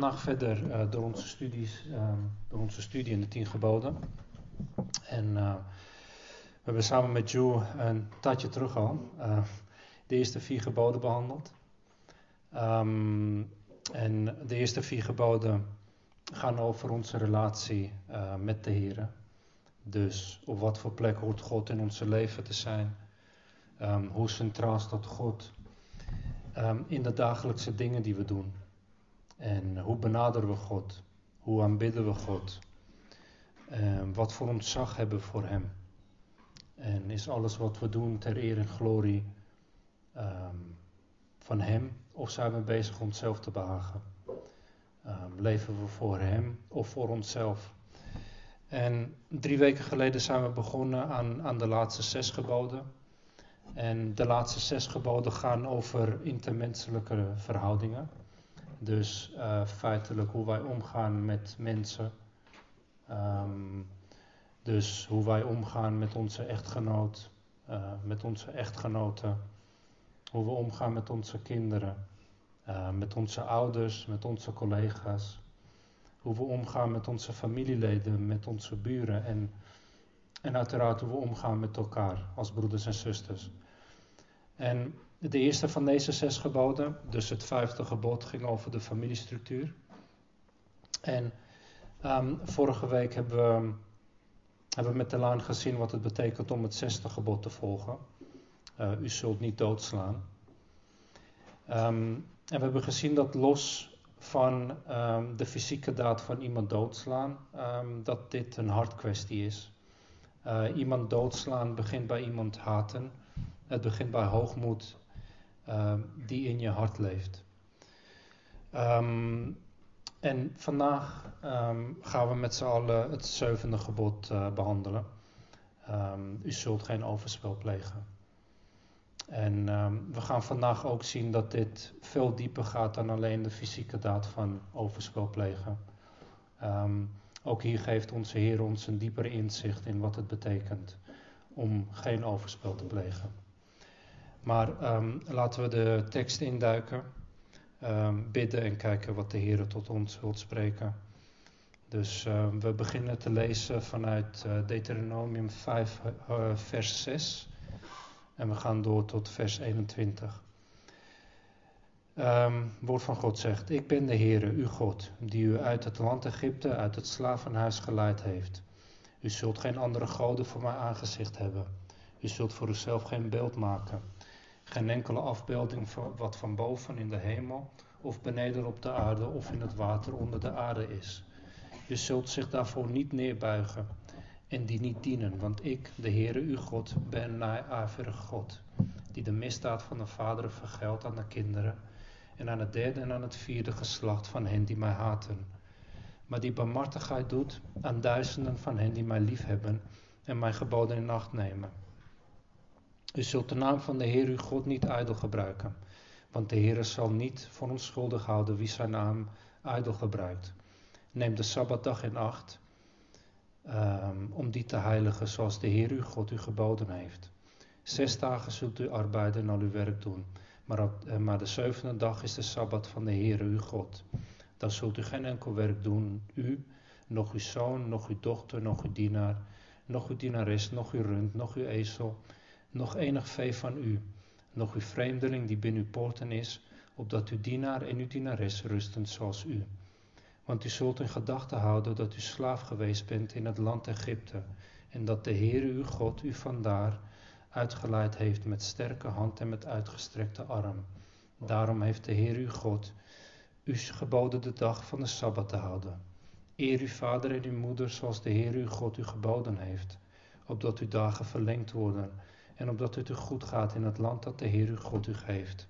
vandaag verder uh, door, onze studies, uh, door onze studie in de tien geboden. En uh, we hebben samen met Joe een tijdje terug al de eerste vier geboden behandeld. Um, en de eerste vier geboden gaan over onze relatie met de Heer. Dus op wat voor plek hoort God in onze leven te zijn? Um, hoe centraal staat God in de dagelijkse dingen die we doen? En hoe benaderen we God? Hoe aanbidden we God? Um, wat voor ontzag hebben we voor Hem? En is alles wat we doen ter eer en glorie van Hem? Of zijn we bezig onszelf te behagen? leven we voor Hem of voor onszelf? En drie weken geleden zijn we begonnen aan, aan de laatste zes geboden. En de laatste zes geboden gaan over intermenselijke verhoudingen. Dus uh, feitelijk hoe wij omgaan met mensen. Um, dus hoe wij omgaan met onze echtgenoot, uh, met onze echtgenoten. Hoe we omgaan met onze kinderen, uh, met onze ouders, met onze collega's hoe we omgaan met onze familieleden, met onze buren en, en uiteraard hoe we omgaan met elkaar als broeders en zusters. En de eerste van deze zes geboden, dus het vijfde gebod, ging over de familiestructuur. En um, vorige week hebben we, hebben we met de laan gezien wat het betekent om het zesde gebod te volgen. Uh, u zult niet doodslaan. Um, en we hebben gezien dat los van um, de fysieke daad van iemand doodslaan, dat dit een hartkwestie is. Uh, iemand doodslaan begint bij iemand haten. Het begint bij hoogmoed uh, die in je hart leeft. Um, en vandaag gaan we met z'n allen het zevende gebod uh, behandelen. u zult geen overspel plegen. En we gaan vandaag ook zien dat dit veel dieper gaat dan alleen de fysieke daad van overspel plegen. Ook hier geeft onze Heer ons een dieper inzicht in wat het betekent om geen overspel te plegen. Maar um, laten we de tekst induiken, bidden en kijken wat de Heer tot ons wilt spreken. Dus we beginnen te lezen vanuit uh, Deuteronomium 5, uh, vers 6. En we gaan door tot vers 21. Um, ehm, woord van God zegt: Ik ben de Heere, uw God, die u uit het land Egypte, uit het slavenhuis geleid heeft. U zult geen andere goden voor mijn aangezicht hebben. U zult voor uzelf geen beeld maken. Geen enkele afbeelding van wat van boven in de hemel, of beneden op de aarde, of in het water onder de aarde is. U zult zich daarvoor niet neerbuigen en die niet dienen. Want ik, de Heere uw God, ben naaivere God, die de misdaad van de vaderen vergeldt aan de kinderen en aan het derde en aan het vierde geslacht van hen die mij haten. Maar die barmhartigheid doet aan duizenden van hen die mij liefhebben en mijn geboden in acht nemen. U zult de naam van de Heer uw God niet ijdel gebruiken, want de Heere zal niet voor onschuldig houden wie zijn naam ijdel gebruikt. Neem de Sabbatdag in acht um, om die te heiligen zoals de Heer uw God u geboden heeft. Zes dagen zult u arbeiden en al uw werk doen, maar, op, eh, maar de zevende dag is de Sabbat van de Heer uw God. Dan zult u geen enkel werk doen, u, nog uw zoon, nog uw dochter, nog uw dienaar, nog uw dienares, nog uw rund, nog uw ezel, nog enig vee van u, nog uw vreemdeling die binnen uw poorten is, opdat uw dienaar en uw dienares rusten zoals u. Want u zult in gedachten houden dat u slaaf geweest bent in het land Egypte en dat de Heer uw God u vandaar uitgeleid heeft met sterke hand en met uitgestrekte arm. Daarom heeft de Heer uw God u geboden de dag van de Sabbat te houden. Eer uw vader en uw moeder zoals de Heer uw God u geboden heeft, opdat uw dagen verlengd worden en opdat het u goed gaat in het land dat de Heer uw God u geeft.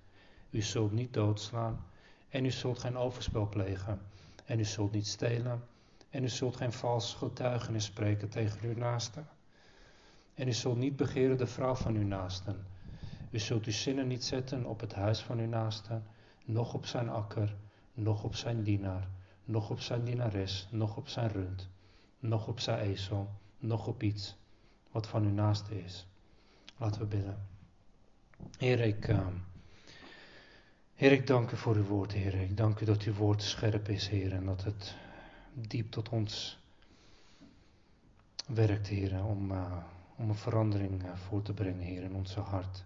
U zult niet doodslaan en u zult geen overspel plegen en u zult niet stelen. En u zult geen vals getuigenis spreken tegen uw naaste. En u zult niet begeren de vrouw van uw naasten. U zult uw zinnen niet zetten op het huis van uw naaste, noch op zijn akker, noch op zijn dienaar, noch op zijn dienares, noch op zijn rund, noch op zijn ezel, noch op iets wat van uw naaste is. Laten we bidden. Heer, ik, uh, Heer, ik dank u voor uw woord, Heer. Ik dank u dat uw woord scherp is, Heer, en dat het diep tot ons werkt, Heer, om, uh, om een verandering uh, voor te brengen, Heer, in onze hart.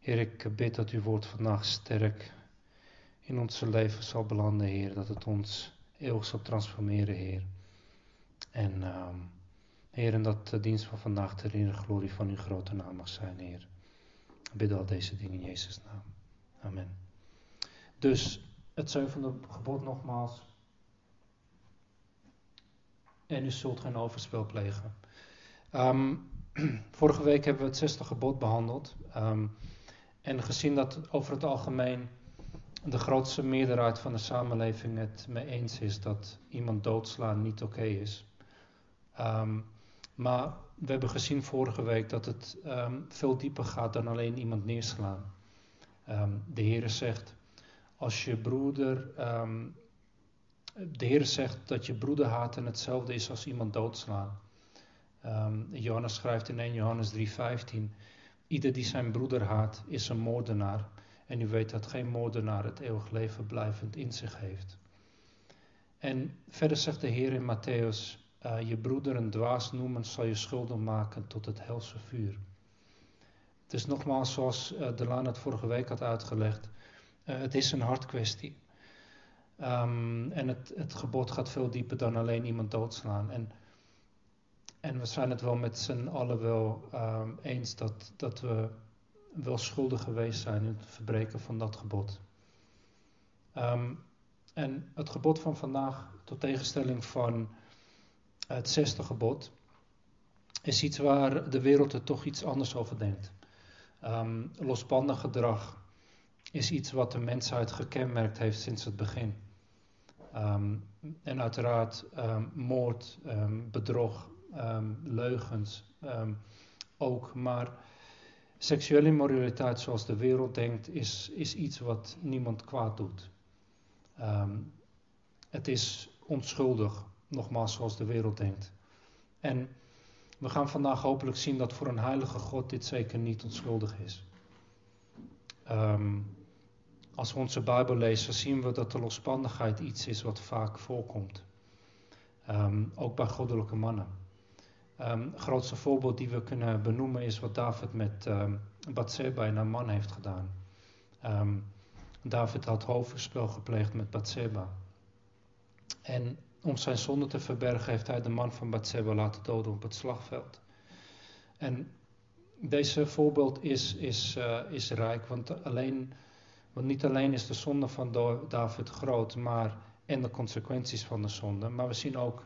Heer, ik bid dat uw woord vandaag sterk in onze leven zal belanden, Heer. Dat het ons eeuwig zal transformeren, Heer. En, uh, Heer, en dat de dienst van vandaag ter ere glorie van uw grote naam mag zijn, Heer. Ik bid al deze dingen in Jezus' naam. Amen. Dus het zevende gebod nogmaals. En u zult geen overspel plegen. Um, vorige week hebben we het zesde gebod behandeld. Um, en gezien dat over het algemeen de grootste meerderheid van de samenleving het mee eens is dat iemand doodslaan niet oké is. Um, maar we hebben gezien vorige week dat het um, veel dieper gaat dan alleen iemand neerslaan. Um, de Heer zegt, als je broeder, de Heer zegt dat je broeder haten hetzelfde is als iemand doodslaan. Johannes schrijft in 1 Johannes 3:15, ieder die zijn broeder haat is een moordenaar. En u weet dat geen moordenaar het eeuwig leven blijvend in zich heeft. En verder zegt de Heer in Matthäus: uh, Je broeder een dwaas noemen zal je schulden maken tot het helse vuur. Het is nogmaals zoals uh, Delaan het vorige week had uitgelegd: uh, het is een hartkwestie. Um, en het, het gebod gaat veel dieper dan alleen iemand doodslaan. En, en we zijn het wel met z'n allen wel um, eens dat, dat we wel schuldig geweest zijn in het verbreken van dat gebod. Um, en het gebod van vandaag, tot tegenstelling van het zesde gebod, is iets waar de wereld er toch iets anders over denkt. Um, losbandig gedrag is iets wat de mensheid gekenmerkt heeft sinds het begin. Um, en uiteraard um, moord, bedrog, leugens ook, maar Seksuele immoraliteit zoals de wereld denkt, is, is iets wat niemand kwaad doet. Het is onschuldig, nogmaals zoals de wereld denkt. En we gaan vandaag hopelijk zien dat voor een heilige God dit zeker niet onschuldig is. Um, als we onze Bijbel lezen, zien we dat de losbandigheid iets is wat vaak voorkomt. Um, ook bij goddelijke mannen. Het grootste voorbeeld die we kunnen benoemen is wat David met um, Bathsheba en haar man heeft gedaan. David had hoofdspel gepleegd met Bathsheba. En om zijn zonde te verbergen heeft hij de man van Bathsheba laten doden op het slagveld. En deze voorbeeld is, is, uh, is rijk, want, alleen, niet alleen is de zonde van David groot, maar en de consequenties van de zonde, maar we zien ook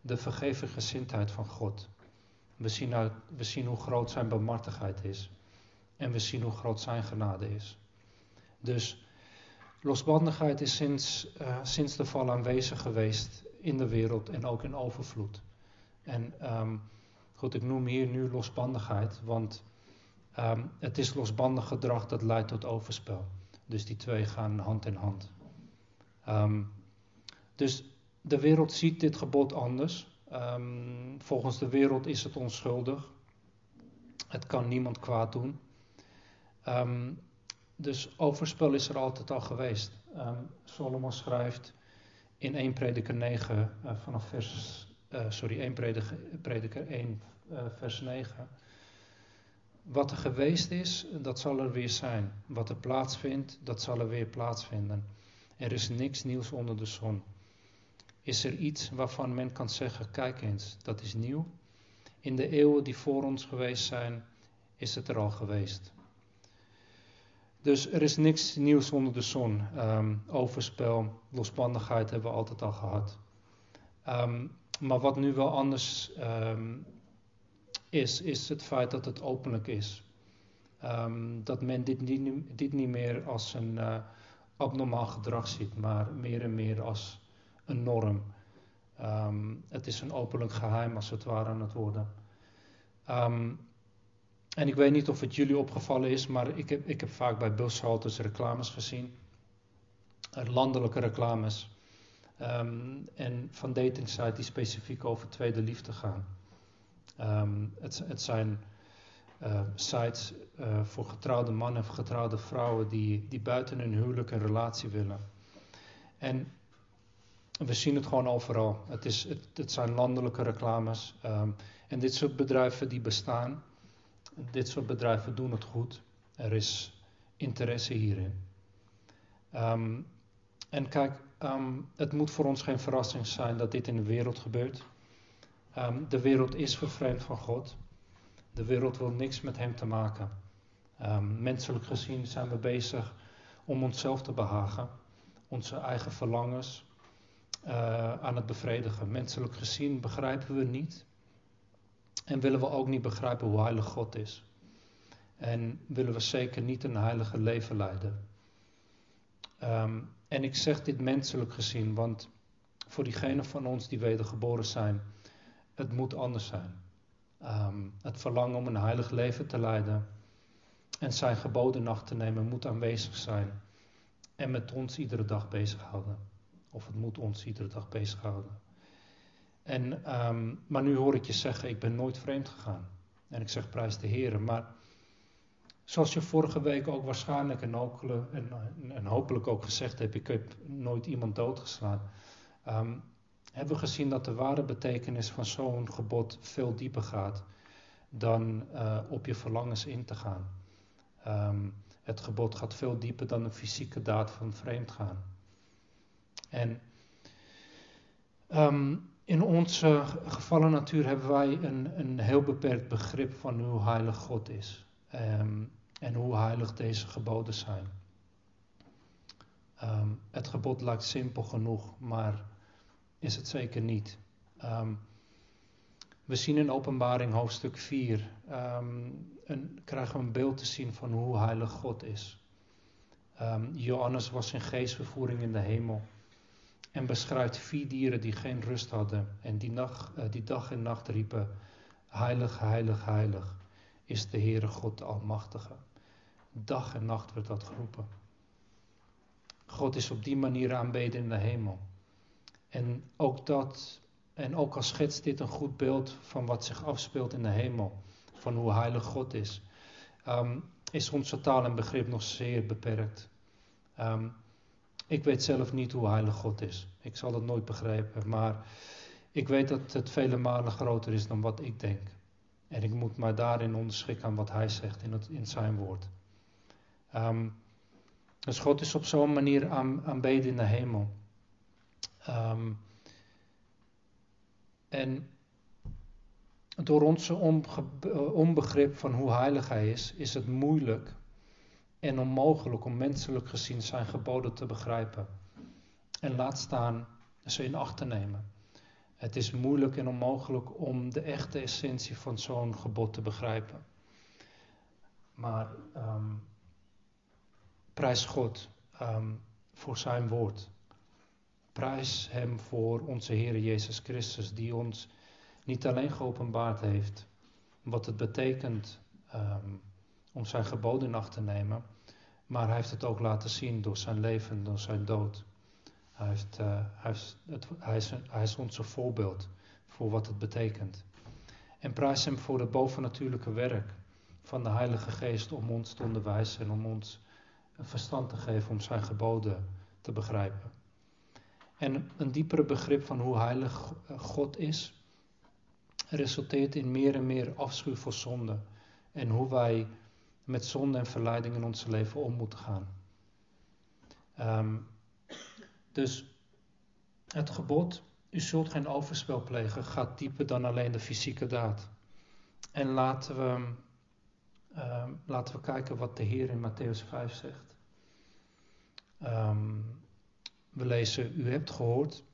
de vergeven gezindheid van God. We zien, we zien hoe groot zijn barmhartigheid is. En we zien hoe groot zijn genade is. Dus losbandigheid is sinds, uh, sinds de val aanwezig geweest in de wereld en ook in overvloed. En um, goed, ik noem hier nu losbandigheid, want um, het is losbandig gedrag dat leidt tot overspel. Dus die twee gaan hand in hand. Um, dus de wereld ziet dit gebod anders. Volgens de wereld is het onschuldig. Het kan niemand kwaad doen. Dus overspel is er altijd al geweest. Solomon schrijft in 1 Prediker 9 uh, vanaf vers, uh, sorry, 1 Prediker, prediker 1 uh, vers 9. Wat er geweest is, dat zal er weer zijn. Wat er plaatsvindt, dat zal er weer plaatsvinden. Er is niks nieuws onder de zon. Is er iets waarvan men kan zeggen: kijk eens, dat is nieuw? In de eeuwen die voor ons geweest zijn, is het er al geweest. Dus er is niks nieuws onder de zon. Um, overspel, losbandigheid hebben we altijd al gehad. Um, maar wat nu wel anders um, is, is het feit dat het openlijk is. dat men dit niet, niet meer als een uh, abnormaal gedrag ziet, maar meer en meer als een norm. Het is een openlijk geheim als het ware aan het worden. En ik weet niet of het jullie opgevallen is, maar ik heb, ik heb vaak bij bushaltes reclames gezien. Landelijke reclames. Um, en van datingsites die specifiek over tweede liefde gaan. het, het zijn uh, sites uh, voor getrouwde mannen en getrouwde vrouwen die, die buiten hun huwelijk een relatie willen. En we zien het gewoon overal. Het, is, het, het zijn landelijke reclames. Um, en dit soort bedrijven die bestaan, dit soort bedrijven doen het goed. Er is interesse hierin. Um, en kijk, um, het moet voor ons geen verrassing zijn dat dit in de wereld gebeurt. Um, de wereld is vervreemd van God. De wereld wil niks met Hem te maken. menselijk gezien zijn we bezig om onszelf te behagen, onze eigen verlangens uh, aan het bevredigen. Menselijk gezien begrijpen we niet en willen we ook niet begrijpen hoe heilig God is. En willen we zeker niet een heilige leven leiden. Um, en ik zeg dit menselijk gezien, want voor diegenen van ons die wedergeboren zijn, het moet anders zijn. Um, het verlangen om een heilig leven te leiden en zijn geboden nacht te nemen moet aanwezig zijn. En met ons iedere dag bezighouden. Of het moet ons iedere dag bezighouden. En, um, maar nu hoor ik je zeggen, ik ben nooit vreemd gegaan. En ik zeg prijs de Heer. Maar zoals je vorige week ook waarschijnlijk en, en, en hopelijk ook gezegd hebt, ik heb nooit iemand doodgeslaan. Um, hebben we gezien dat de ware betekenis van zo'n gebod veel dieper gaat dan uh, op je verlangens in te gaan. Um, het gebod gaat veel dieper dan een fysieke daad van vreemd gaan. En um, in onze gevallen natuur hebben wij een, een heel beperkt begrip van hoe heilig God is. Um, en hoe heilig deze geboden zijn. Um, het gebod lijkt simpel genoeg, maar is het zeker niet. Um, we zien in Openbaring hoofdstuk 4, een, krijgen we een beeld te zien van hoe heilig God is. Johannes was in geestvervoering in de hemel. En beschrijft vier dieren die geen rust hadden en die, nacht, uh, die dag en nacht riepen: Heilig, heilig, heilig is de Heere God de Almachtige. Dag en nacht werd dat geroepen. God is op die manier aanbeden in de hemel. En ook dat, en ook al schetst dit een goed beeld van wat zich afspeelt in de hemel, van hoe heilig God is, um, is onze taal en begrip nog zeer beperkt. Um, ik weet zelf niet hoe heilig God is. Ik zal dat nooit begrijpen. Maar ik weet dat het vele malen groter is dan wat ik denk. En ik moet mij daarin onderschikken aan wat hij zegt in, het, in zijn woord. Um, dus God is op zo'n manier aan, aanbeden in de hemel. Um, en door onze onbegrip van hoe heilig hij is, is het moeilijk en onmogelijk om menselijk gezien zijn geboden te begrijpen. En laat staan ze in acht te nemen. Het is moeilijk en onmogelijk om de echte essentie van zo'n gebod te begrijpen. Maar um, prijs God um, voor zijn woord. Prijs Hem voor onze Heer Jezus Christus, die ons niet alleen geopenbaard heeft wat het betekent um, om zijn geboden in acht te nemen, maar hij heeft het ook laten zien door zijn leven, door zijn dood. Hij, heeft, uh, hij, het, hij, is, hij is onze voorbeeld voor wat het betekent. En prijs hem voor het bovennatuurlijke werk van de Heilige Geest om ons te onderwijzen en om ons een verstand te geven om zijn geboden te begrijpen. En een diepere begrip van hoe heilig God is, resulteert in meer en meer afschuw voor zonde en hoe wij met zonde en verleiding in ons leven om moeten gaan. Um, dus het gebod, u zult geen overspel plegen, gaat dieper dan alleen de fysieke daad. En laten we, um, laten we kijken wat de Heer in Matthäus 5 zegt. Um, we lezen, u hebt gehoord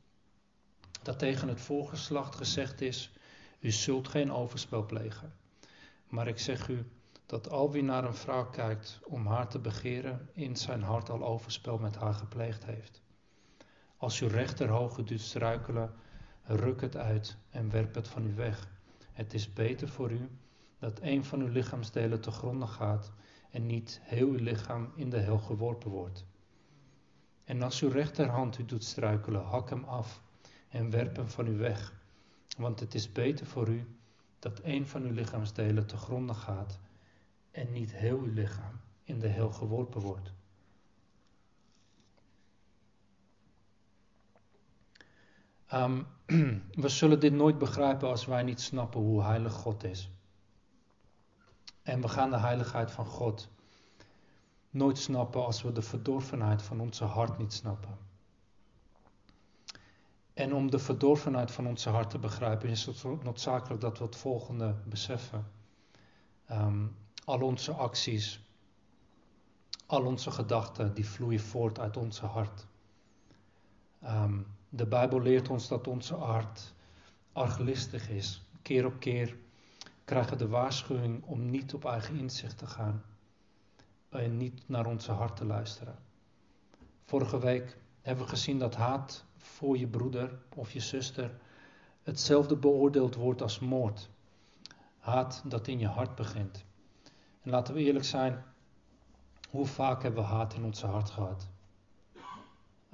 dat tegen het voorgeslacht gezegd is, u zult geen overspel plegen. Maar ik zeg u, dat al wie naar een vrouw kijkt om haar te begeren, in zijn hart al overspel met haar gepleegd heeft. Als uw rechterhoge doet struikelen, ruk het uit en werp het van u weg. Het is beter voor u dat een van uw lichaamsdelen te gronden gaat en niet heel uw lichaam in de hel geworpen wordt. En als uw rechterhand u doet struikelen, hak hem af en werp hem van u weg. Want het is beter voor u dat een van uw lichaamsdelen te gronden gaat en niet heel uw lichaam in de heel geworpen wordt. Um, we zullen dit nooit begrijpen als wij niet snappen hoe heilig God is. En we gaan de heiligheid van God nooit snappen als we de verdorvenheid van onze hart niet snappen. En om de verdorvenheid van onze hart te begrijpen is het noodzakelijk dat we het volgende beseffen. Um, al onze acties, al onze gedachten, die vloeien voort uit onze hart. Um, de Bijbel leert ons dat onze hart arglistig is. Keer op keer krijgen we de waarschuwing om niet op eigen inzicht te gaan en niet naar onze hart te luisteren. Vorige week hebben we gezien dat haat voor je broeder of je zuster hetzelfde beoordeeld wordt als moord. Haat dat in je hart begint. En laten we eerlijk zijn, hoe vaak hebben we haat in onze hart gehad?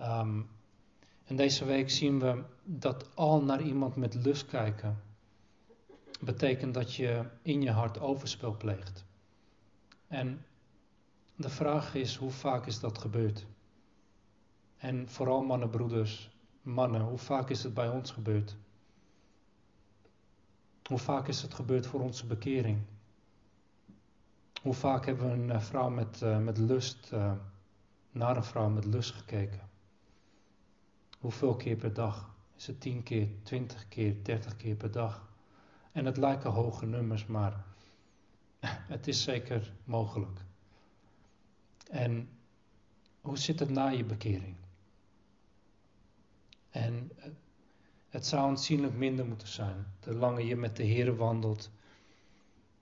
Um, en deze week zien we dat al naar iemand met lust kijken betekent dat je in je hart overspel pleegt. En de vraag is, hoe vaak is dat gebeurd? En vooral mannen, broeders, mannen, hoe vaak is het bij ons gebeurd? Hoe vaak is het gebeurd voor onze bekering? Hoe vaak hebben we een eh, vrouw met, uh, met lust, uh, naar een vrouw met lust gekeken? Hoeveel keer per dag? Is het 10 keer, 20 keer, 30 keer per dag? En het lijken hoge nummers, maar het is zeker mogelijk. En hoe zit het na je bekering? En het zou aanzienlijk minder moeten zijn. De langer je met de Heer wandelt,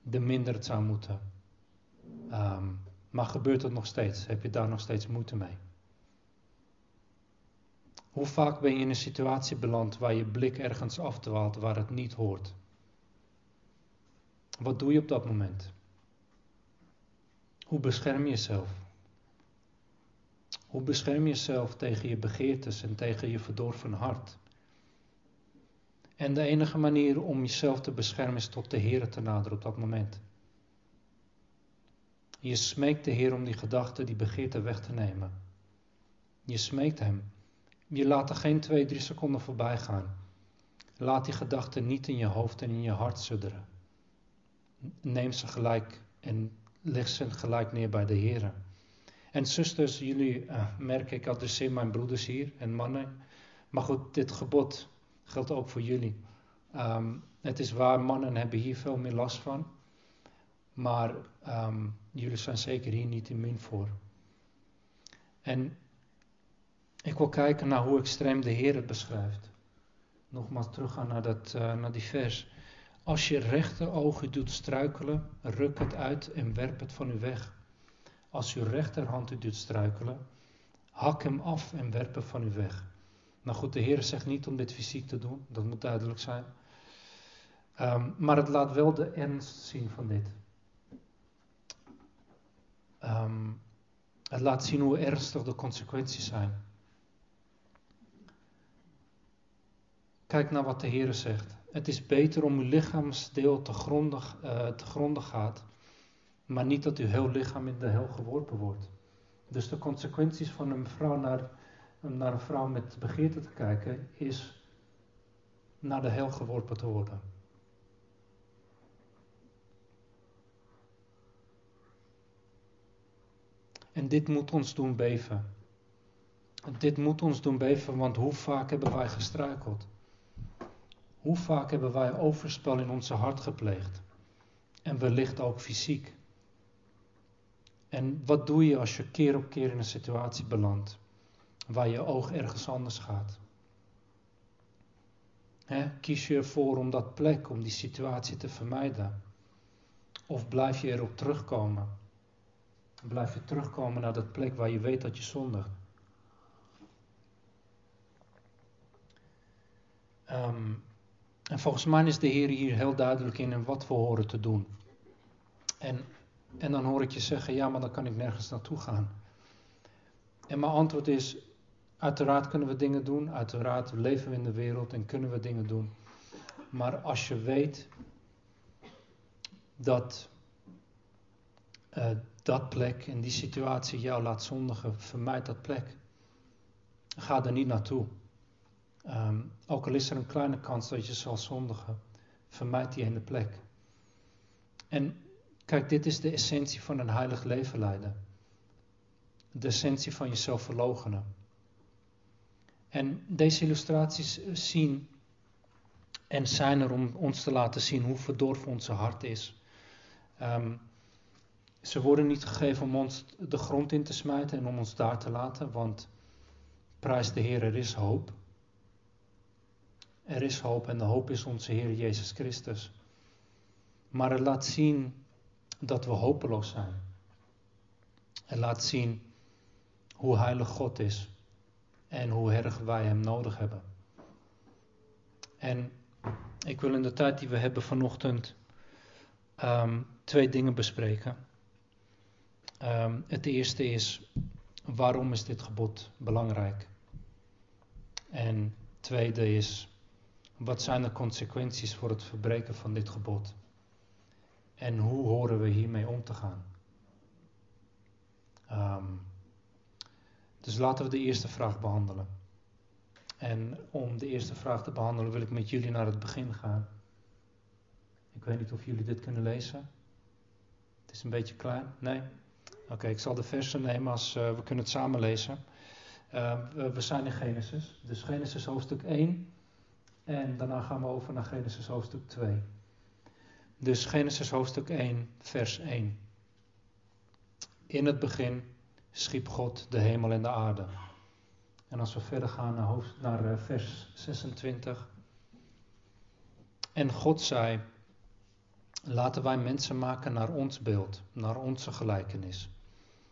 de minder het zou moeten. Um, maar gebeurt het nog steeds? Heb je daar nog steeds moeite mee? Hoe vaak ben je in een situatie beland waar je blik ergens afdwaalt waar het niet hoort? Wat doe je op dat moment? Hoe bescherm je jezelf? Hoe bescherm je jezelf tegen je begeertes en tegen je verdorven hart? En de enige manier om jezelf te beschermen is tot de Heer te naderen op dat moment. Je smeekt de Heer om die gedachte, die begeerte weg te nemen. Je smeekt Hem. Je laat er geen twee, drie seconden voorbij gaan. Laat die gedachten niet in je hoofd en in je hart sudderen. Neem ze gelijk en leg ze gelijk neer bij de Heer. En zusters, jullie uh, merken, ik adresseer mijn broeders hier en mannen. Maar goed, dit gebod geldt ook voor jullie. Um, het is waar, mannen hebben hier veel meer last van. Maar um, jullie zijn zeker hier niet immuun voor. En ik wil kijken naar hoe extreem de Heer het beschrijft. Nogmaals teruggaan naar, dat, uh, naar die vers. Als je rechteroog u doet struikelen, ruk het uit en werp het van u weg. Als uw rechterhand u doet struikelen, hak hem af en werp hem van u weg. Nou goed, de Heer zegt niet om dit fysiek te doen, dat moet duidelijk zijn. Um, maar het laat wel de ernst zien van dit. Um, het laat zien hoe ernstig de consequenties zijn. Kijk naar wat de Heer zegt. Het is beter om uw lichaamsdeel te grondig, uh, te gronden gaat, maar niet dat uw heel lichaam in de hel geworpen wordt. Dus de consequenties van een vrouw naar, naar een vrouw met begeerte te kijken, is naar de hel geworpen te worden. En dit moet ons doen beven. Dit moet ons doen beven, want hoe vaak hebben wij gestruikeld? Hoe vaak hebben wij overspel in onze hart gepleegd? En wellicht ook fysiek. En wat doe je als je keer op keer in een situatie belandt waar je oog ergens anders gaat? kies je ervoor om dat plek, om die situatie te vermijden? Of blijf je erop terugkomen? Blijf je terugkomen naar dat plek waar je weet dat je zondigt? Um, en volgens mij is de Heer hier heel duidelijk in wat we horen te doen. En, en dan hoor ik je zeggen, ja, maar dan kan ik nergens naartoe gaan. En mijn antwoord is, uiteraard kunnen we dingen doen, uiteraard leven we in de wereld en kunnen we dingen doen. Maar als je weet dat uh, dat plek, in die situatie jou laat zondigen, vermijd dat plek. Ga er niet naartoe. Um, ook al is er een kleine kans dat je zal zondigen, vermijd die ene plek. En kijk, dit is de essentie van een heilig leven leiden. De essentie van jezelf verloochenen. En deze illustraties zien en zijn er om ons te laten zien hoe verdorven onze hart is. Um, ze worden niet gegeven om ons de grond in te smijten en om ons daar te laten, want prijs de Heer, er is hoop. Er is hoop en de hoop is onze Heer Jezus Christus. Maar het laat zien dat we hopeloos zijn. Het laat zien hoe heilig God is en hoe erg wij Hem nodig hebben. En ik wil in de tijd die we hebben vanochtend um, twee dingen bespreken. Um, het eerste is, waarom is dit gebod belangrijk? En het tweede is, wat zijn de consequenties voor het verbreken van dit gebod? En hoe horen we hiermee om te gaan? Um, dus laten we de eerste vraag behandelen. En om de eerste vraag te behandelen wil ik met jullie naar het begin gaan. Ik weet niet of jullie dit kunnen lezen. Het is een beetje klein. Nee? Oké, ik zal de versen nemen als uh, we kunnen het samen lezen. Uh, we zijn in Genesis. Dus Genesis hoofdstuk 1. En daarna gaan we over naar Genesis hoofdstuk 2. Dus Genesis hoofdstuk 1, vers 1. In het begin schiep God de hemel en de aarde. En als we verder gaan naar, naar uh, vers 26. En God zei: Laten wij mensen maken naar ons beeld, naar onze gelijkenis.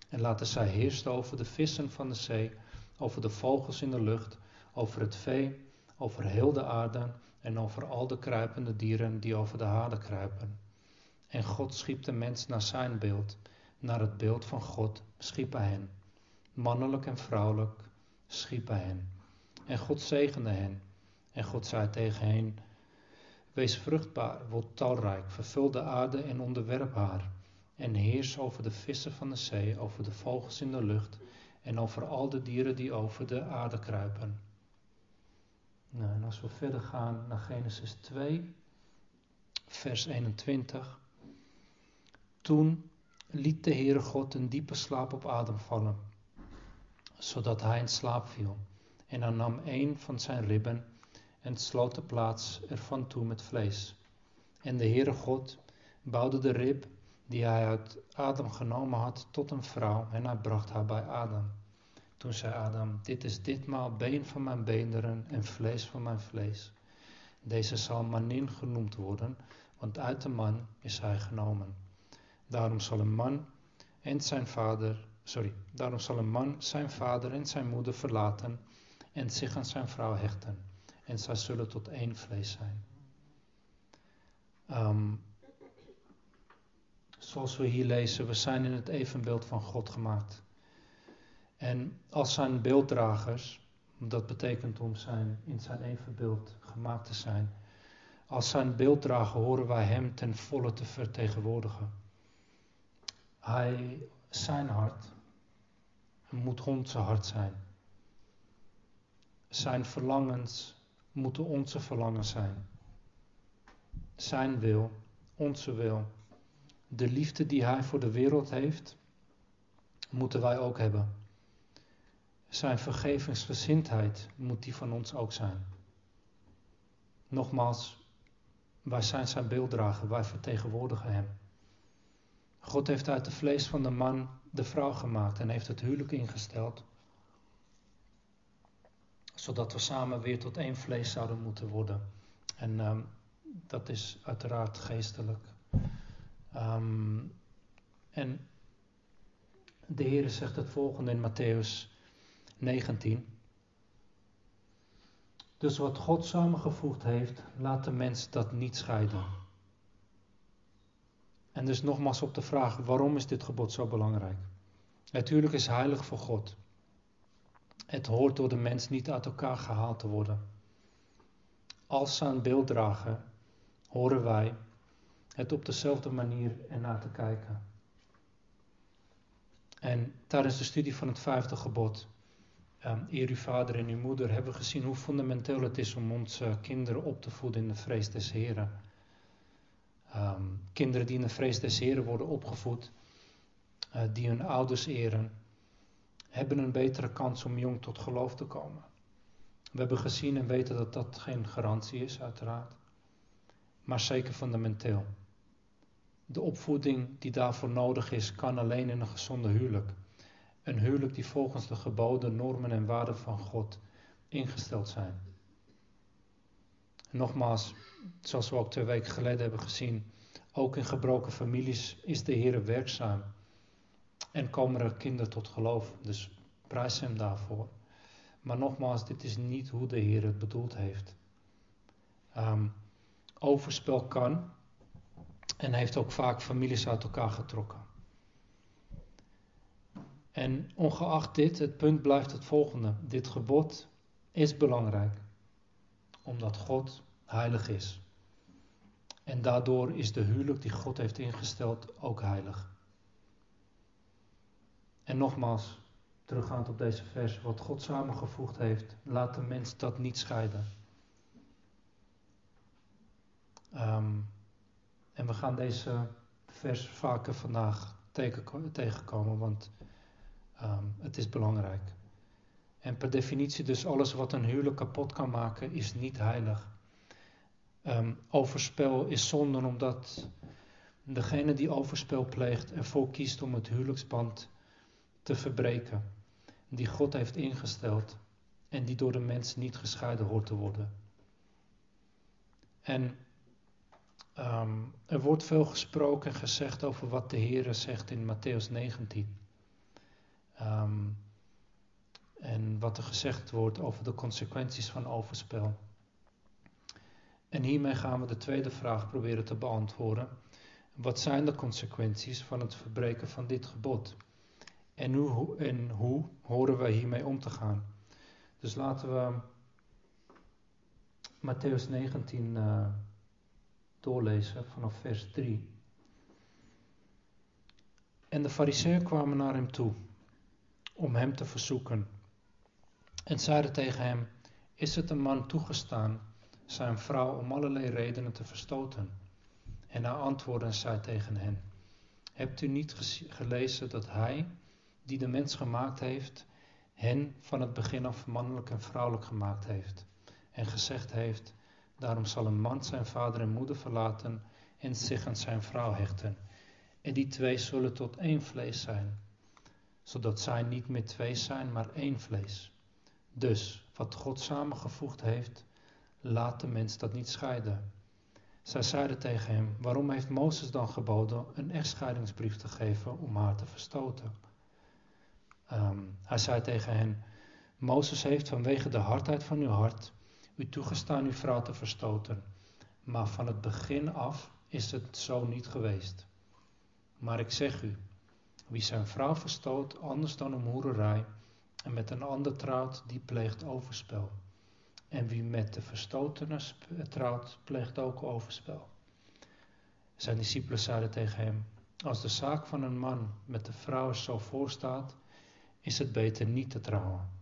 En laten zij heersen over de vissen van de zee, over de vogels in de lucht, over het vee, over heel de aarde en over al de kruipende dieren die over de aarde kruipen. En God schiep de mens naar zijn beeld, naar het beeld van God schiep hij hen. Mannelijk en vrouwelijk schiep hij hen. En God zegende hen. En God zei tegen hen, wees vruchtbaar, word talrijk, vervul de aarde en onderwerp haar en heers over de vissen van de zee, over de vogels in de lucht en over al de dieren die over de aarde kruipen. Nou, en als we verder gaan naar Genesis 2, vers 21. Toen liet de Heere God een diepe slaap op Adam vallen, zodat hij in slaap viel. En hij nam een van zijn ribben en sloot de plaats ervan toe met vlees. En de Heere God bouwde de rib die hij uit Adam genomen had tot een vrouw en hij bracht haar bij Adam. Toen zei Adam, dit is ditmaal been van mijn beenderen en vlees van mijn vlees. Deze zal manin genoemd worden, want uit de man is hij genomen. Daarom zal een man en zijn vader, sorry, daarom zal een man zijn vader en zijn moeder verlaten en zich aan zijn vrouw hechten. En zij zullen tot één vlees zijn. Um, zoals we hier lezen, we zijn in het evenbeeld van God gemaakt. En als zijn beelddragers, dat betekent om zijn, in zijn evenbeeld gemaakt te zijn, als zijn beelddrager horen wij hem ten volle te vertegenwoordigen. Hij, zijn hart moet onze hart zijn. Zijn verlangens moeten onze verlangens zijn. Zijn wil, onze wil. De liefde die Hij voor de wereld heeft, moeten wij ook hebben. Zijn vergevingsgezindheid moet die van ons ook zijn. Nogmaals, wij zijn zijn beelddrager, wij vertegenwoordigen Hem. God heeft uit het vlees van de man de vrouw gemaakt en heeft het huwelijk ingesteld, zodat we samen weer tot één vlees zouden moeten worden. En um, dat is uiteraard geestelijk. Um, en de Heer zegt het volgende in Matthäus 19. Dus wat God samengevoegd heeft, laat de mens dat niet scheiden. En dus nogmaals op de vraag, waarom is dit gebod zo belangrijk? Natuurlijk is heilig voor God. Het hoort door de mens niet uit elkaar gehaald te worden. Als zijn beeld dragen, horen wij het op dezelfde manier ernaar te kijken. En tijdens de studie van het vijfde gebod, um, eer uw vader en uw moeder, hebben we gezien hoe fundamenteel het is om onze kinderen op te voeden in de vrees des Heren. Um, kinderen die in de vrees des Heren worden opgevoed, uh, die hun ouders eren, hebben een betere kans om jong tot geloof te komen. We hebben gezien en weten dat dat geen garantie is, uiteraard, maar zeker fundamenteel. De opvoeding die daarvoor nodig is, kan alleen in een gezonde huwelijk. Een huwelijk die volgens de geboden, normen en waarden van God ingesteld zijn. Nogmaals, zoals we ook twee weken geleden hebben gezien, ook in gebroken families is de Heer werkzaam. En komen er kinderen tot geloof. Dus prijs hem daarvoor. Maar nogmaals, dit is niet hoe de Heer het bedoeld heeft. Um, overspel kan en heeft ook vaak families uit elkaar getrokken. En ongeacht dit, het punt blijft het volgende. Dit gebod is belangrijk, omdat God heilig is. En daardoor is de huwelijk die God heeft ingesteld ook heilig. En nogmaals, teruggaand op deze vers, wat God samengevoegd heeft, laat de mens dat niet scheiden. Um, en we gaan deze vers vaker vandaag tegenkomen, want um, het is belangrijk. En per definitie dus alles wat een huwelijk kapot kan maken, is niet heilig. Um, overspel is zonde omdat degene die overspel pleegt ervoor kiest om het huwelijksband te verbreken, die God heeft ingesteld en die door de mens niet gescheiden hoort te worden. En um, er wordt veel gesproken en gezegd over wat de Heer zegt in Matthäus 19. Um, en wat er gezegd wordt over de consequenties van overspel. En hiermee gaan we de tweede vraag proberen te beantwoorden. Wat zijn de consequenties van het verbreken van dit gebod? En hoe, en hoe horen wij hiermee om te gaan? Dus laten we Matthäus 19 uh, doorlezen vanaf vers 3. En de fariseeën kwamen naar hem toe om hem te verzoeken en zeiden tegen hem, is het een man toegestaan zijn vrouw om allerlei redenen te verstoten? En hij antwoordde en zei tegen hen, hebt u niet gelezen dat hij, die de mens gemaakt heeft, hen van het begin af mannelijk en vrouwelijk gemaakt heeft en gezegd heeft, Daarom zal een man zijn vader en moeder verlaten en zich aan zijn vrouw hechten. En die twee zullen tot één vlees zijn, zodat zij niet meer twee zijn, maar één vlees. Dus wat God samengevoegd heeft, laat de mens dat niet scheiden. Zij zeiden tegen hem: Waarom heeft Mozes dan geboden een echtscheidingsbrief te geven om haar te verstoten? Um, hij zei tegen hen: Mozes heeft vanwege de hardheid van uw hart u toegestaan uw vrouw te verstoten. Maar van het begin af is het zo niet geweest. Maar ik zeg u, wie zijn vrouw verstoot anders dan om hoererij en met een ander trouwt, die pleegt overspel. En wie met de verstotene trouwt, pleegt ook overspel. Zijn discipelen zeiden tegen hem, als de zaak van een man met de vrouw zo voorstaat, is het beter niet te trouwen.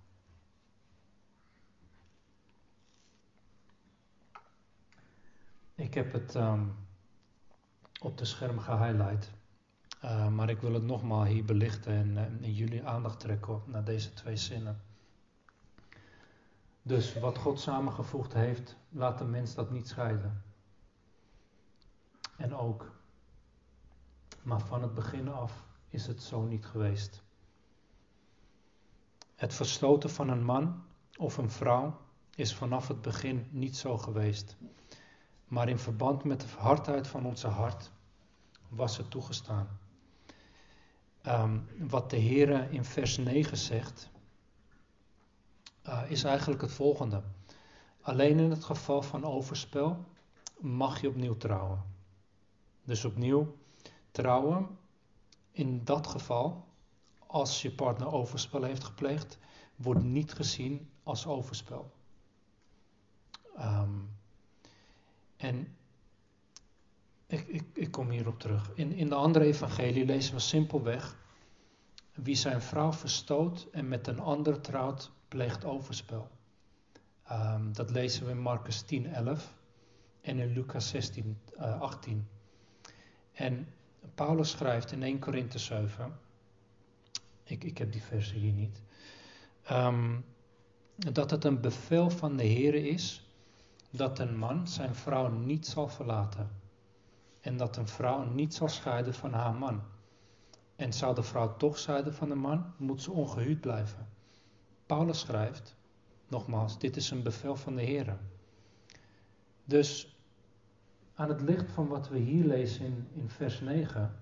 Ik heb het um, op de scherm gehighlight. Uh, maar ik wil het nogmaals hier belichten en, uh, en, jullie aandacht trekken naar deze twee zinnen. Dus wat God samengevoegd heeft, laat de mens dat niet scheiden. En ook, maar van het begin af is het zo niet geweest. Het verstoten van een man of een vrouw is vanaf het begin niet zo geweest maar in verband met de hardheid van onze hart was het toegestaan. Um, wat de Heer in vers 9 zegt, uh, is eigenlijk het volgende. Alleen in het geval van overspel mag je opnieuw trouwen. Dus opnieuw trouwen, in dat geval, als je partner overspel heeft gepleegd, wordt niet gezien als overspel. Um, en ik, ik, ik kom hierop terug. In, in de andere evangelie lezen we simpelweg wie zijn vrouw verstoot en met een ander trouwt, pleegt overspel. Um, dat lezen we in Marcus 10, 11 en in Lucas 16, uh, 18. En Paulus schrijft in 1 Korinthe 7, ik, ik heb die versen hier niet, um, dat het een bevel van de Heer is dat een man zijn vrouw niet zal verlaten en dat een vrouw niet zal scheiden van haar man. En zou de vrouw toch scheiden van de man, moet ze ongehuwd blijven. Paulus schrijft, nogmaals, dit is een bevel van de Heer. Dus aan het licht van wat we hier lezen in, vers 9,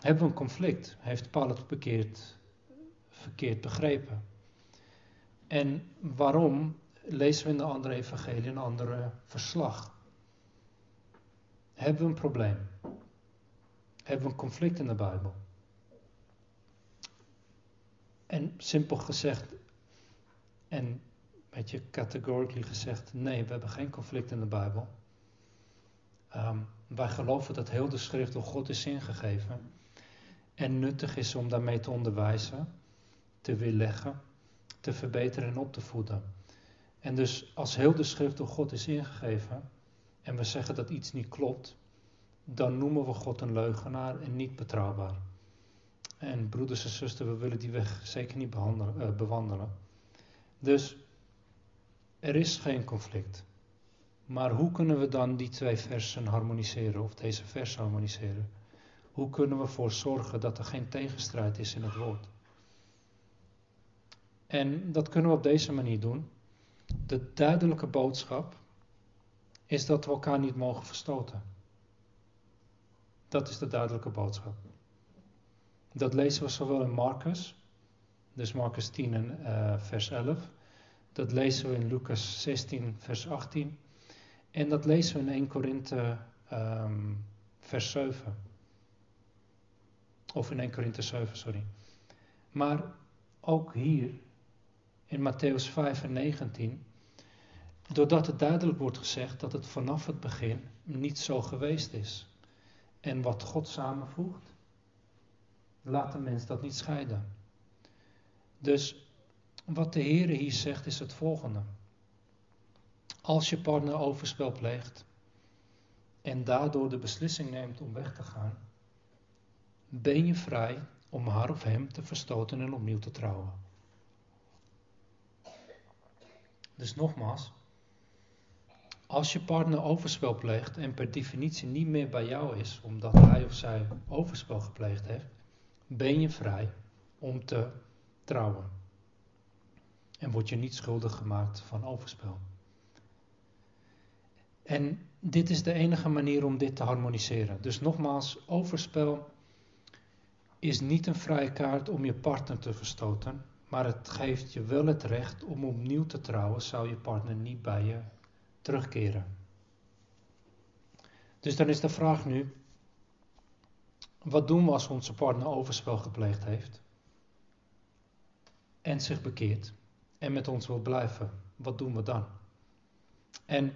hebben we een conflict. Heeft Paulus verkeerd, verkeerd begrepen? En waarom lezen we in de andere evangelie een andere verslag? Hebben we een probleem? Hebben we een conflict in de Bijbel? En simpel gezegd, en een beetje categorically gezegd, nee, we hebben geen conflict in de Bijbel. Ehm, wij geloven dat heel de schrift door God is ingegeven en nuttig is om daarmee te onderwijzen, te weerleggen, te verbeteren en op te voeden. En dus als heel de schrift door God is ingegeven en we zeggen dat iets niet klopt, dan noemen we God een leugenaar en niet betrouwbaar. En broeders en zusters, we willen die weg zeker niet uh, bewandelen. Dus er is geen conflict. Maar hoe kunnen we dan die twee versen harmoniseren, of deze vers harmoniseren? Hoe kunnen we ervoor zorgen dat er geen tegenstrijd is in het woord? En dat kunnen we op deze manier doen. De duidelijke boodschap is dat we elkaar niet mogen verstoten. Dat is de duidelijke boodschap. Dat lezen we zowel in Marcus, dus Marcus 10 en uh, vers 11. Dat lezen we in Lucas 16, vers 18. En dat lezen we in 1 Korinthe um, vers 7. Of in 1 Korinthe 7, sorry. Maar ook hier in Matthäus 5 en 19, doordat het duidelijk wordt gezegd dat het vanaf het begin niet zo geweest is. En wat God samenvoegt, laat de mens dat niet scheiden. Dus wat de Heer hier zegt is het volgende. Als je partner overspel pleegt en daardoor de beslissing neemt om weg te gaan, ben je vrij om haar of hem te verstoten en opnieuw te trouwen. Dus nogmaals, als je partner overspel pleegt en per definitie niet meer bij jou is, omdat hij of zij overspel gepleegd heeft, ben je vrij om te trouwen. En word je niet schuldig gemaakt van overspel. En dit is de enige manier om dit te harmoniseren. Dus nogmaals, overspel is niet een vrije kaart om je partner te verstoten, maar het geeft je wel het recht om opnieuw te trouwen, zou je partner niet bij je terugkeren. Dus dan is de vraag nu, wat doen we als onze partner overspel gepleegd heeft en zich bekeert en met ons wil blijven? Wat doen we dan? En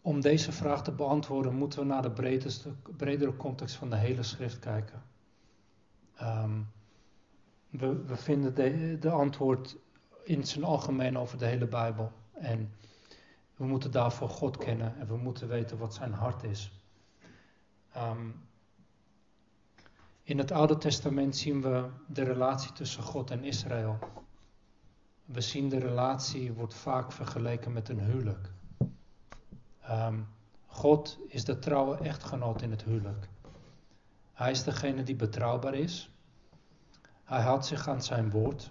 om deze vraag te beantwoorden moeten we naar de bredere context van de hele schrift kijken. Ehm, we, vinden de, de antwoord in zijn algemeen over de hele Bijbel. En we moeten daarvoor God kennen en we moeten weten wat zijn hart is. Um, in het Oude Testament zien we de relatie tussen God en Israël. We zien de relatie wordt vaak vergeleken met een huwelijk. Um, God is de trouwe echtgenoot in het huwelijk. Hij is degene die betrouwbaar is. Hij houdt zich aan zijn woord.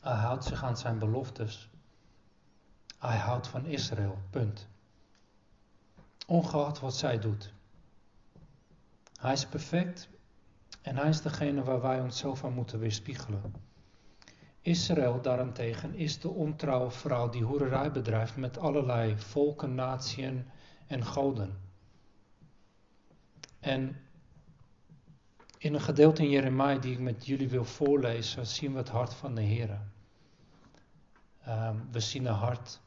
Hij houdt zich aan zijn beloftes. Hij houdt van Israël, punt. Ongeacht wat zij doet. Hij is perfect en hij is degene waar wij onszelf aan moeten weerspiegelen. Israël daarentegen is de ontrouwe vrouw die hoererij bedrijft met allerlei volken, natieën en goden. En in een gedeelte in Jeremia die ik met jullie wil voorlezen, zien we het hart van de Heer. Um, we zien een hart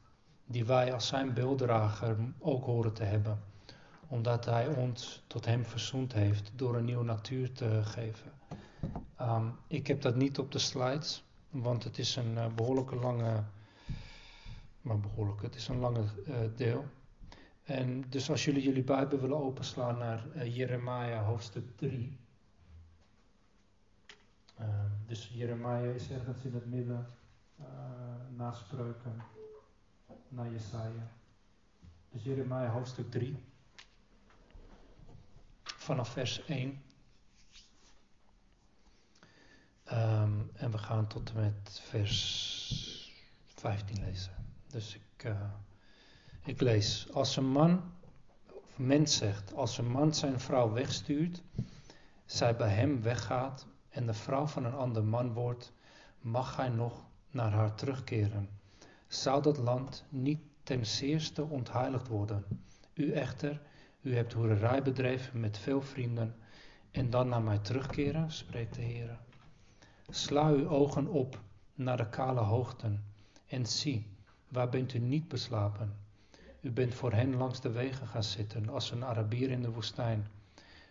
die wij als zijn beelddrager ook horen te hebben. Omdat Hij ons tot Hem verzoend heeft door een nieuwe natuur te geven. Ehm, ik heb dat niet op de slides, want het is een uh, behoorlijke lange, maar behoorlijk, het is een lange uh, deel. En dus als jullie jullie Bijbel willen openslaan naar uh, Jeremia hoofdstuk 3. Ehm, dus Jeremia is ergens in het midden, na spreuken, naar Jesaja. Dus Jeremia hoofdstuk 3, vanaf vers 1. Um, en we gaan tot en met vers 15 lezen. Dus ik, uh, ik lees. Als een man, of mens zegt, als een man zijn vrouw wegstuurt, zij bij hem weggaat en de vrouw van een ander man wordt, mag hij nog naar haar terugkeren. Zou dat land niet ten zeerste ontheiligd worden? U echter, u hebt hoererij bedreven met veel vrienden en dan naar mij terugkeren, spreekt de Heer. Sla uw ogen op naar de kale hoogten en zie, waar bent u niet beslapen? U bent voor hen langs de wegen gaan zitten als een Arabier in de woestijn.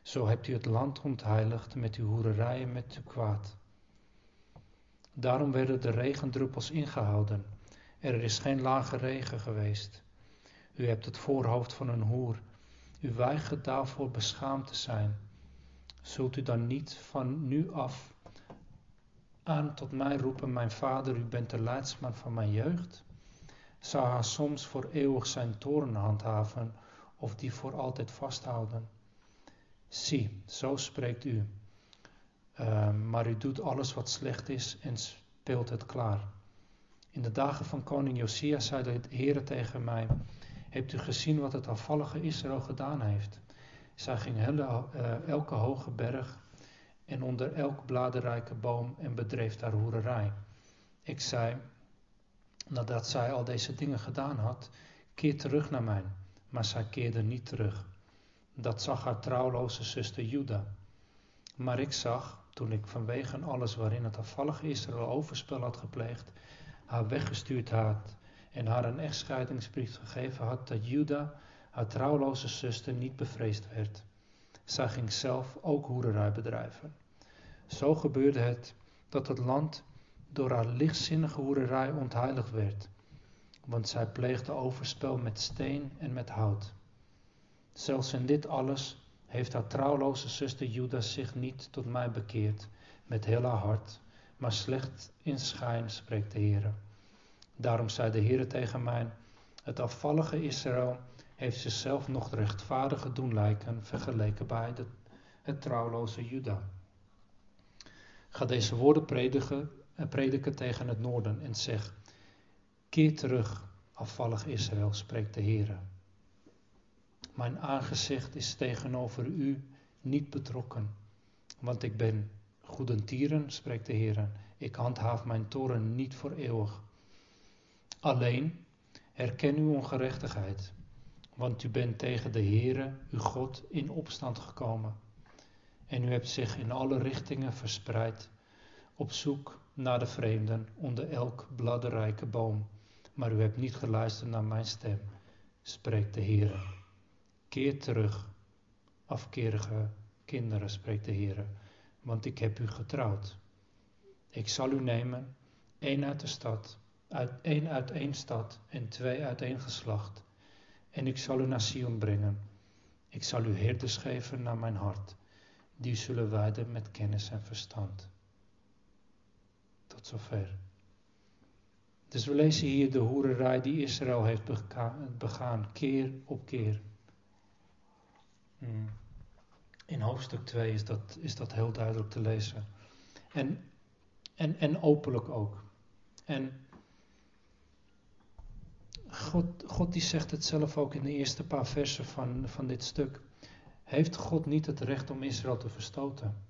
Zo hebt u het land ontheiligd met uw hoererijen met uw kwaad. Daarom werden de regendruppels ingehouden. Er is geen lage regen geweest. U hebt het voorhoofd van een hoer. U weigert daarvoor beschaamd te zijn. Zult u dan niet van nu af aan tot mij roepen, mijn vader, u bent de leidsman van mijn jeugd? Zou hij soms voor eeuwig zijn toren handhaven of die voor altijd vasthouden? Zie, zo spreekt u. Uh, maar u doet alles wat slecht is en speelt het klaar. In de dagen van koning Josia zei de Heer tegen mij: Hebt u gezien wat het afvallige Israël gedaan heeft? Zij ging uh, elke hoge berg en onder elk bladerrijke boom en bedreef daar hoererij. Ik zei, nadat zij al deze dingen gedaan had, keer terug naar mij. Maar zij keerde niet terug. Dat zag haar trouwloze zuster Juda. Maar ik zag, toen ik vanwege alles waarin het afvallige Israël overspel had gepleegd, haar weggestuurd had en haar een echtscheidingsbrief gegeven had, dat Juda, haar trouwloze zuster, niet bevreesd werd. Zij ging zelf ook hoererij bedrijven. Zo gebeurde het dat het land door haar lichtzinnige hoererij ontheiligd werd, want zij pleegde overspel met steen en met hout. Zelfs in dit alles heeft haar trouwloze zuster Judas zich niet tot mij bekeerd met heel haar hart, maar slecht in schijn spreekt de Heer. Daarom zei de Heer tegen mij: Het afvallige Israël heeft zichzelf nog rechtvaardiger doen lijken vergeleken bij het trouwloze Juda. Ga deze woorden prediken, eh, prediken tegen het noorden en zeg: Keer terug, afvallig Israël, spreekt de Heer. Mijn aangezicht is tegenover u niet betrokken, want ik ben goedentieren, spreekt de Heer. Ik handhaaf mijn toren niet voor eeuwig. Alleen herken uw ongerechtigheid, want u bent tegen de Heere, uw God, in opstand gekomen. En u hebt zich in alle richtingen verspreid, op zoek naar de vreemden onder elk bladderrijke boom. Maar u hebt niet geluisterd naar mijn stem, spreekt de Heer. Keer terug, afkerige kinderen, spreekt de Heer, want ik heb u getrouwd. Ik zal u nemen, één uit de stad, uit, één uit één stad en twee uit één geslacht. En ik zal u naar Sion brengen. Ik zal u herders geven naar mijn hart, die zullen wijden met kennis en verstand. Tot zover. Dus we lezen hier de hoererij die Israël heeft begaan, keer op keer. Hmm. In hoofdstuk 2 is dat, is dat heel duidelijk te lezen. En, en, en openlijk ook. En God, God die zegt het zelf ook in de eerste paar versen van, van dit stuk. Heeft God niet het recht om Israël te verstoten?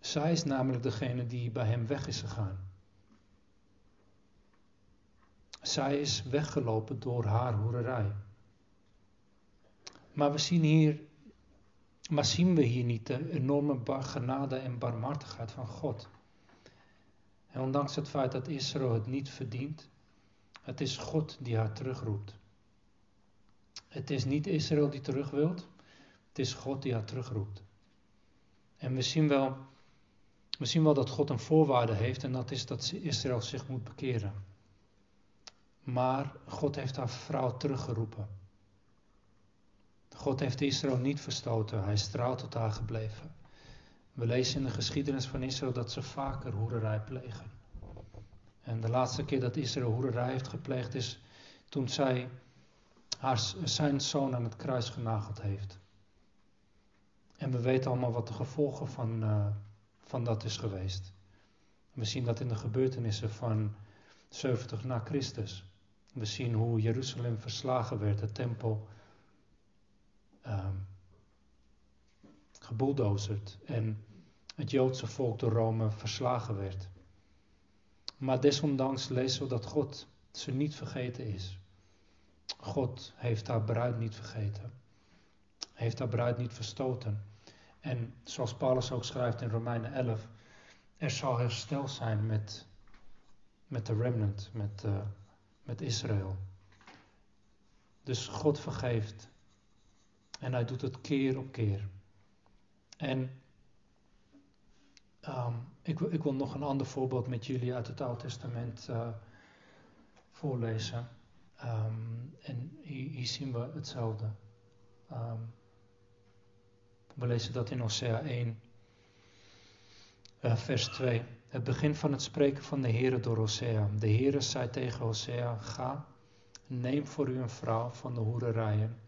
Zij is namelijk degene die bij hem weg is gegaan. Zij is weggelopen door haar hoererij. Maar we zien hier, maar zien we hier niet de enorme genade en barmhartigheid van God? En ondanks het feit dat Israël het niet verdient, het is God die haar terugroept. Het is niet Israël die terug wilt, het is God die haar terugroept. En we zien wel, we zien wel dat God een voorwaarde heeft en dat is dat Israël zich moet bekeren. Maar God heeft haar vrouw teruggeroepen. God heeft Israël niet verstoten, hij is trouw tot haar gebleven. We lezen in de geschiedenis van Israël dat ze vaker hoererij plegen. En de laatste keer dat Israël hoererij heeft gepleegd is toen zij haar, zijn zoon aan het kruis genageld heeft. En we weten allemaal wat de gevolgen van, uh, van dat is geweest. We zien dat in de gebeurtenissen van 70 na Christus. We zien hoe Jeruzalem verslagen werd, de tempel um, en het Joodse volk door Rome verslagen werd. Maar desondanks lezen we dat God ze niet vergeten is. God heeft haar bruid niet vergeten. Heeft haar bruid niet verstoten. En zoals Paulus ook schrijft in Romeinen 11, er zal herstel zijn met, met de remnant, met, uh, met Israël. Dus God vergeeft. En hij doet het keer op keer. En um, ik, ik, wil nog een ander voorbeeld met jullie uit het Oude Testament uh, voorlezen. Um, en hier, zien we hetzelfde. Um, we lezen dat in Hosea 1, uh, vers 2. Het begin van het spreken van de Heere door Hosea. De Heere zei tegen Hosea, ga, neem voor u een vrouw van de hoererijen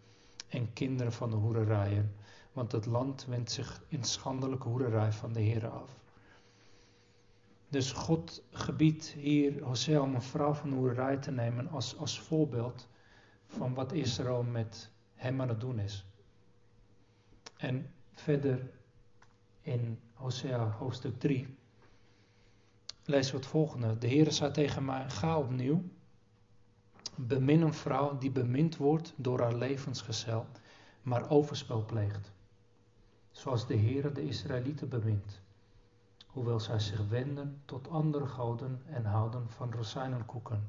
en kinderen van de hoererijen, want het land wendt zich in schandelijke hoererij van de Heere af. Dus God gebiedt hier Hosea om een vrouw van de hoererij te nemen als, als voorbeeld van wat Israël met hem aan het doen is. En verder in Hosea hoofdstuk 3 lezen we het volgende. De Heere zei tegen mij, ga opnieuw, bemin een vrouw die bemind wordt door haar levensgezel, maar overspel pleegt. Zoals de Heere de Israëlieten bemint, hoewel zij zich wenden tot andere goden en houden van rozijnenkoeken.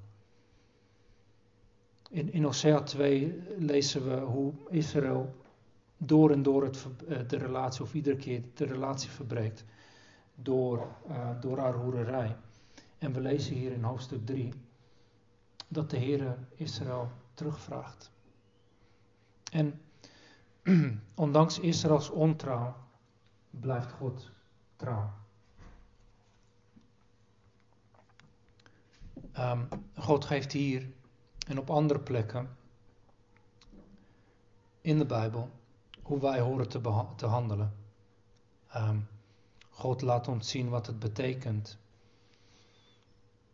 In, in Hosea 2 lezen we hoe Israël door en door het, eh, de relatie, of iedere keer de relatie verbreekt door, uh, door haar hoererij. En we lezen hier in hoofdstuk 3 dat de Heere Israël terugvraagt. En ondanks Israëls ontrouw blijft God trouw. Um, God geeft hier en op andere plekken in de Bijbel hoe wij horen te, te handelen. Um, God laat ons zien wat het betekent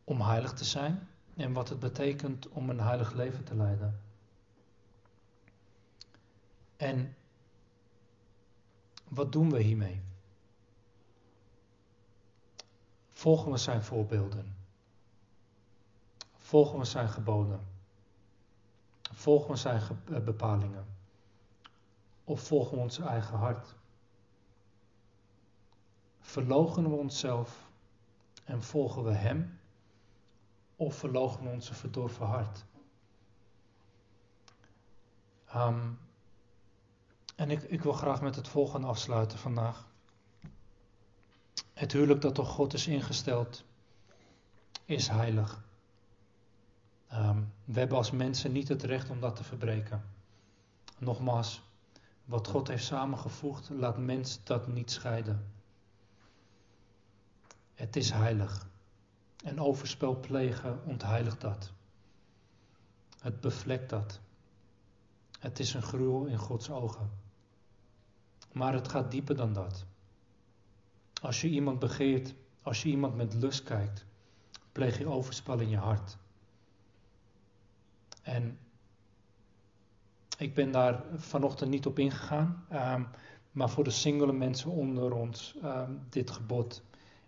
om heilig te zijn en wat het betekent om een heilig leven te leiden. En wat doen we hiermee? Volgen we zijn voorbeelden? Volgen we zijn geboden? Volgen we zijn eh, bepalingen? Of volgen we ons eigen hart? Verloochenen we onszelf en volgen we Hem? Of verloochenen onze verdorven hart? Um, en ik, ik wil graag met het volgende afsluiten vandaag. Het huwelijk dat door God is ingesteld, is heilig. Um, we hebben als mensen niet het recht om dat te verbreken. Nogmaals, wat God heeft samengevoegd, laat mens dat niet scheiden. Het is heilig. En overspel plegen ontheiligt dat. Het bevlekt dat. Het is een gruwel in Gods ogen. Maar het gaat dieper dan dat. Als je iemand begeert, als je iemand met lust kijkt, pleeg je overspel in je hart. En ik ben daar vanochtend niet op ingegaan. Um, maar voor de singele mensen onder ons, um, dit gebod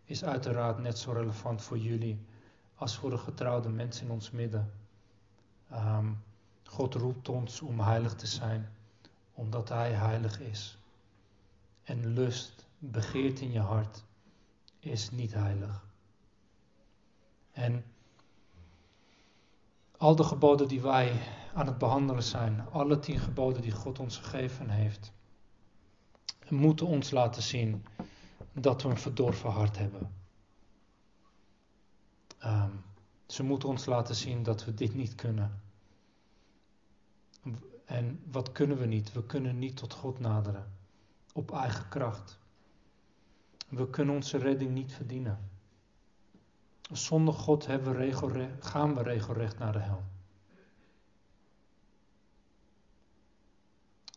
is uiteraard net zo relevant voor jullie als voor de getrouwde mensen in ons midden. Um, God roept ons om heilig te zijn, omdat Hij heilig is. En lust, begeert in je hart, is niet heilig. En al de geboden die wij aan het behandelen zijn, alle tien geboden die God ons gegeven heeft, moeten ons laten zien dat we een verdorven hart hebben. Ehm, ze moeten ons laten zien dat we dit niet kunnen. En wat kunnen we niet? We kunnen niet tot God naderen op eigen kracht. We kunnen onze redding niet verdienen. Zonder God gaan we regelrecht naar de hel.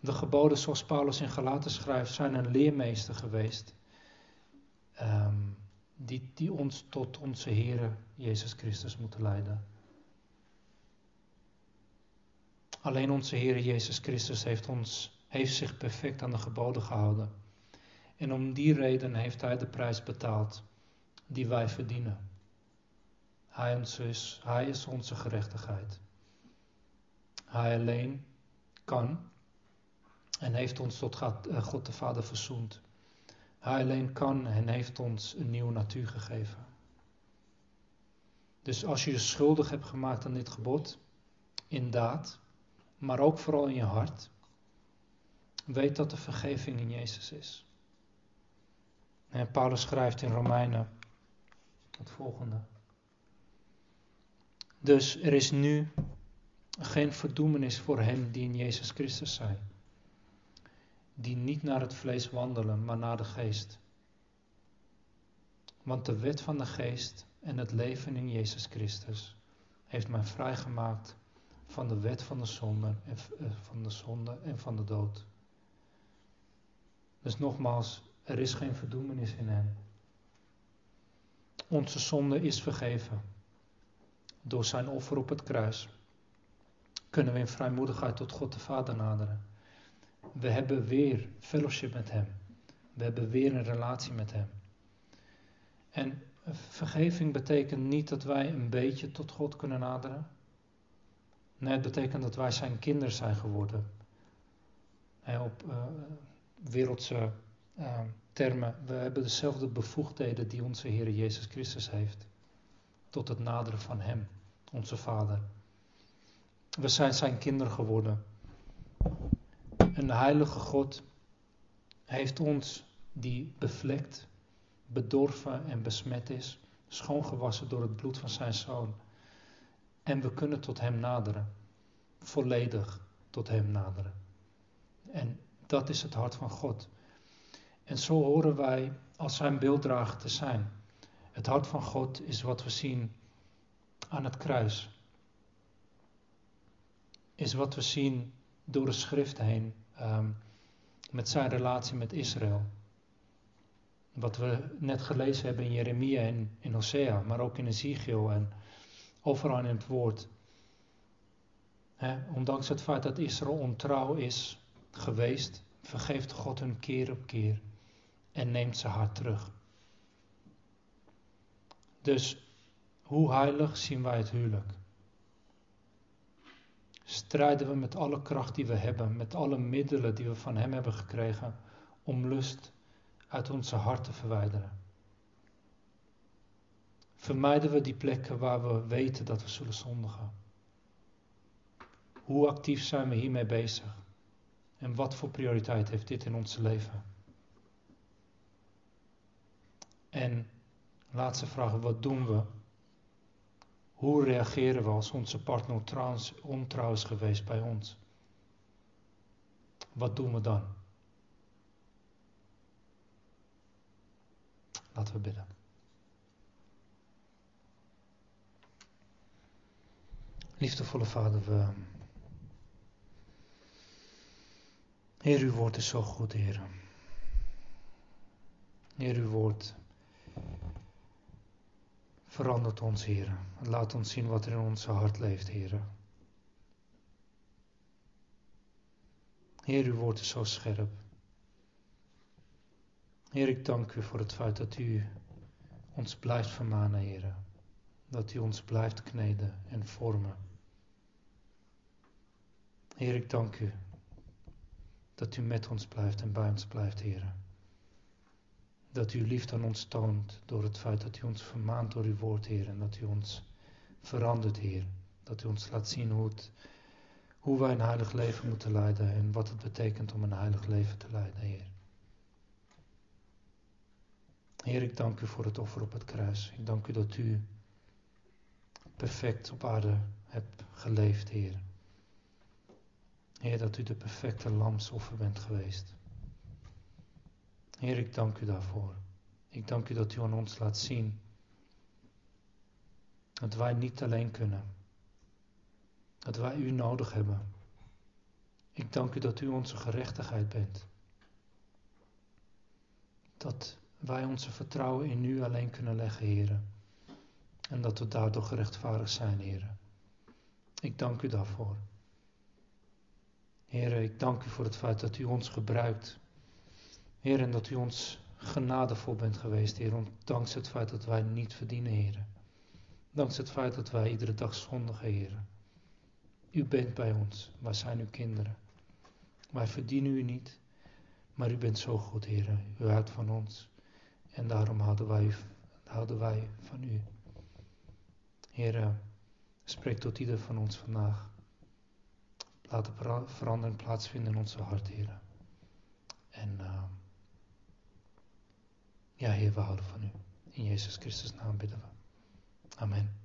De geboden, zoals Paulus in Galaten schrijft, zijn een leermeester geweest. Ehm, die, die ons tot onze Heer Jezus Christus moeten leiden. Alleen onze Heer Jezus Christus heeft, ons, heeft zich perfect aan de geboden gehouden. En om die reden heeft Hij de prijs betaald die wij verdienen. Hij, is, hij is onze gerechtigheid. Hij alleen kan en heeft ons tot God, eh, God de Vader verzoend. Hij alleen kan en heeft ons een nieuwe natuur gegeven. Dus als je je schuldig hebt gemaakt aan dit gebod, in daad, maar ook vooral in je hart, weet dat de vergeving in Jezus is. En Paulus schrijft in Romeinen het volgende. Dus er is nu geen verdoemenis voor hen die in Jezus Christus zijn die niet naar het vlees wandelen, maar naar de geest. Want de wet van de geest en het leven in Jezus Christus heeft mij vrijgemaakt van de wet van de zonde en eh, van de zonde en van de dood. Dus nogmaals, er is geen verdoemenis in hem. Onze zonde is vergeven. Door zijn offer op het kruis kunnen we in vrijmoedigheid tot God de Vader naderen. We hebben weer fellowship met Hem. We hebben weer een relatie met Hem. En vergeving betekent niet dat wij een beetje tot God kunnen naderen. Nee, het betekent dat wij zijn kinderen zijn geworden. En op uh, wereldse uh, termen, we hebben dezelfde bevoegdheden die onze Heer Jezus Christus heeft. Tot het naderen van Hem, onze Vader. We zijn zijn kinderen geworden. Een heilige God heeft ons, die bevlekt, bedorven en besmet is, schoongewassen door het bloed van zijn zoon. En we kunnen tot hem naderen, volledig tot hem naderen. En dat is het hart van God. En zo horen wij als zijn beelddrager te zijn. Het hart van God is wat we zien aan het kruis. Is wat we zien door de schrift heen um, met zijn relatie met Israël. Wat we net gelezen hebben in Jeremia en in Hosea, maar ook in Ezekiel en overal in het woord. ondanks het feit dat Israël ontrouw is geweest, vergeeft God hun keer op keer en neemt ze hart terug. Dus hoe heilig zien wij het huwelijk? Strijden we met alle kracht die we hebben, met alle middelen die we van Hem hebben gekregen, om lust uit onze hart te verwijderen. Vermijden we die plekken waar we weten dat we zullen zondigen. Hoe actief zijn we hiermee bezig? En wat voor prioriteit heeft dit in ons leven? En laatste vraag, wat doen we hoe reageren we als onze partner ontrouw is geweest bij ons? Wat doen we dan? Laten we bidden. Liefdevolle Vader, we. Heer, uw woord is zo goed, Heer. Heer, uw woord Verandert ons, Heer. Laat ons zien wat er in ons hart leeft, Heer. Heer, uw woord is zo scherp. Heer, ik dank u voor het feit dat u ons blijft vermanen, Heer. Dat u ons blijft kneden en vormen. Heer, ik dank u dat u met ons blijft en bij ons blijft, Heer dat u liefde aan ons toont door het feit dat u ons vermaant door uw woord, Heer, en dat u ons verandert, Heer, Dat u ons laat zien hoe, hoe wij een heilig leven moeten leiden en wat het betekent om een heilig leven te leiden, Heer. Heer, ik dank u voor het offer op het kruis. Ik dank u dat u perfect op aarde hebt geleefd, Heer. Heer, dat u de perfecte lamsoffer bent geweest. Heer, ik dank u daarvoor. Ik dank u dat u aan ons laat zien dat wij niet alleen kunnen. Dat wij u nodig hebben. Ik dank u dat u onze gerechtigheid bent. Dat wij onze vertrouwen in u alleen kunnen leggen, heren. En dat we daardoor gerechtvaardigd zijn, heren. Ik dank u daarvoor. Heren, ik dank u voor het feit dat u ons gebruikt. Heer, en dat u ons genadevol bent geweest, Heer, dankzij het feit dat wij niet verdienen, Heer. Dankzij het feit dat wij iedere dag zondigen, Heer. U bent bij ons, wij zijn uw kinderen. Wij verdienen u niet, maar u bent zo goed, Heer. U houdt van ons en daarom houden wij, van u. Heer, spreek tot ieder van ons vandaag. Laat de verandering plaatsvinden in onze hart, Heer. En uh, ja, Heer, we houden van u. In Jezus Christus naam bidden we. Amen.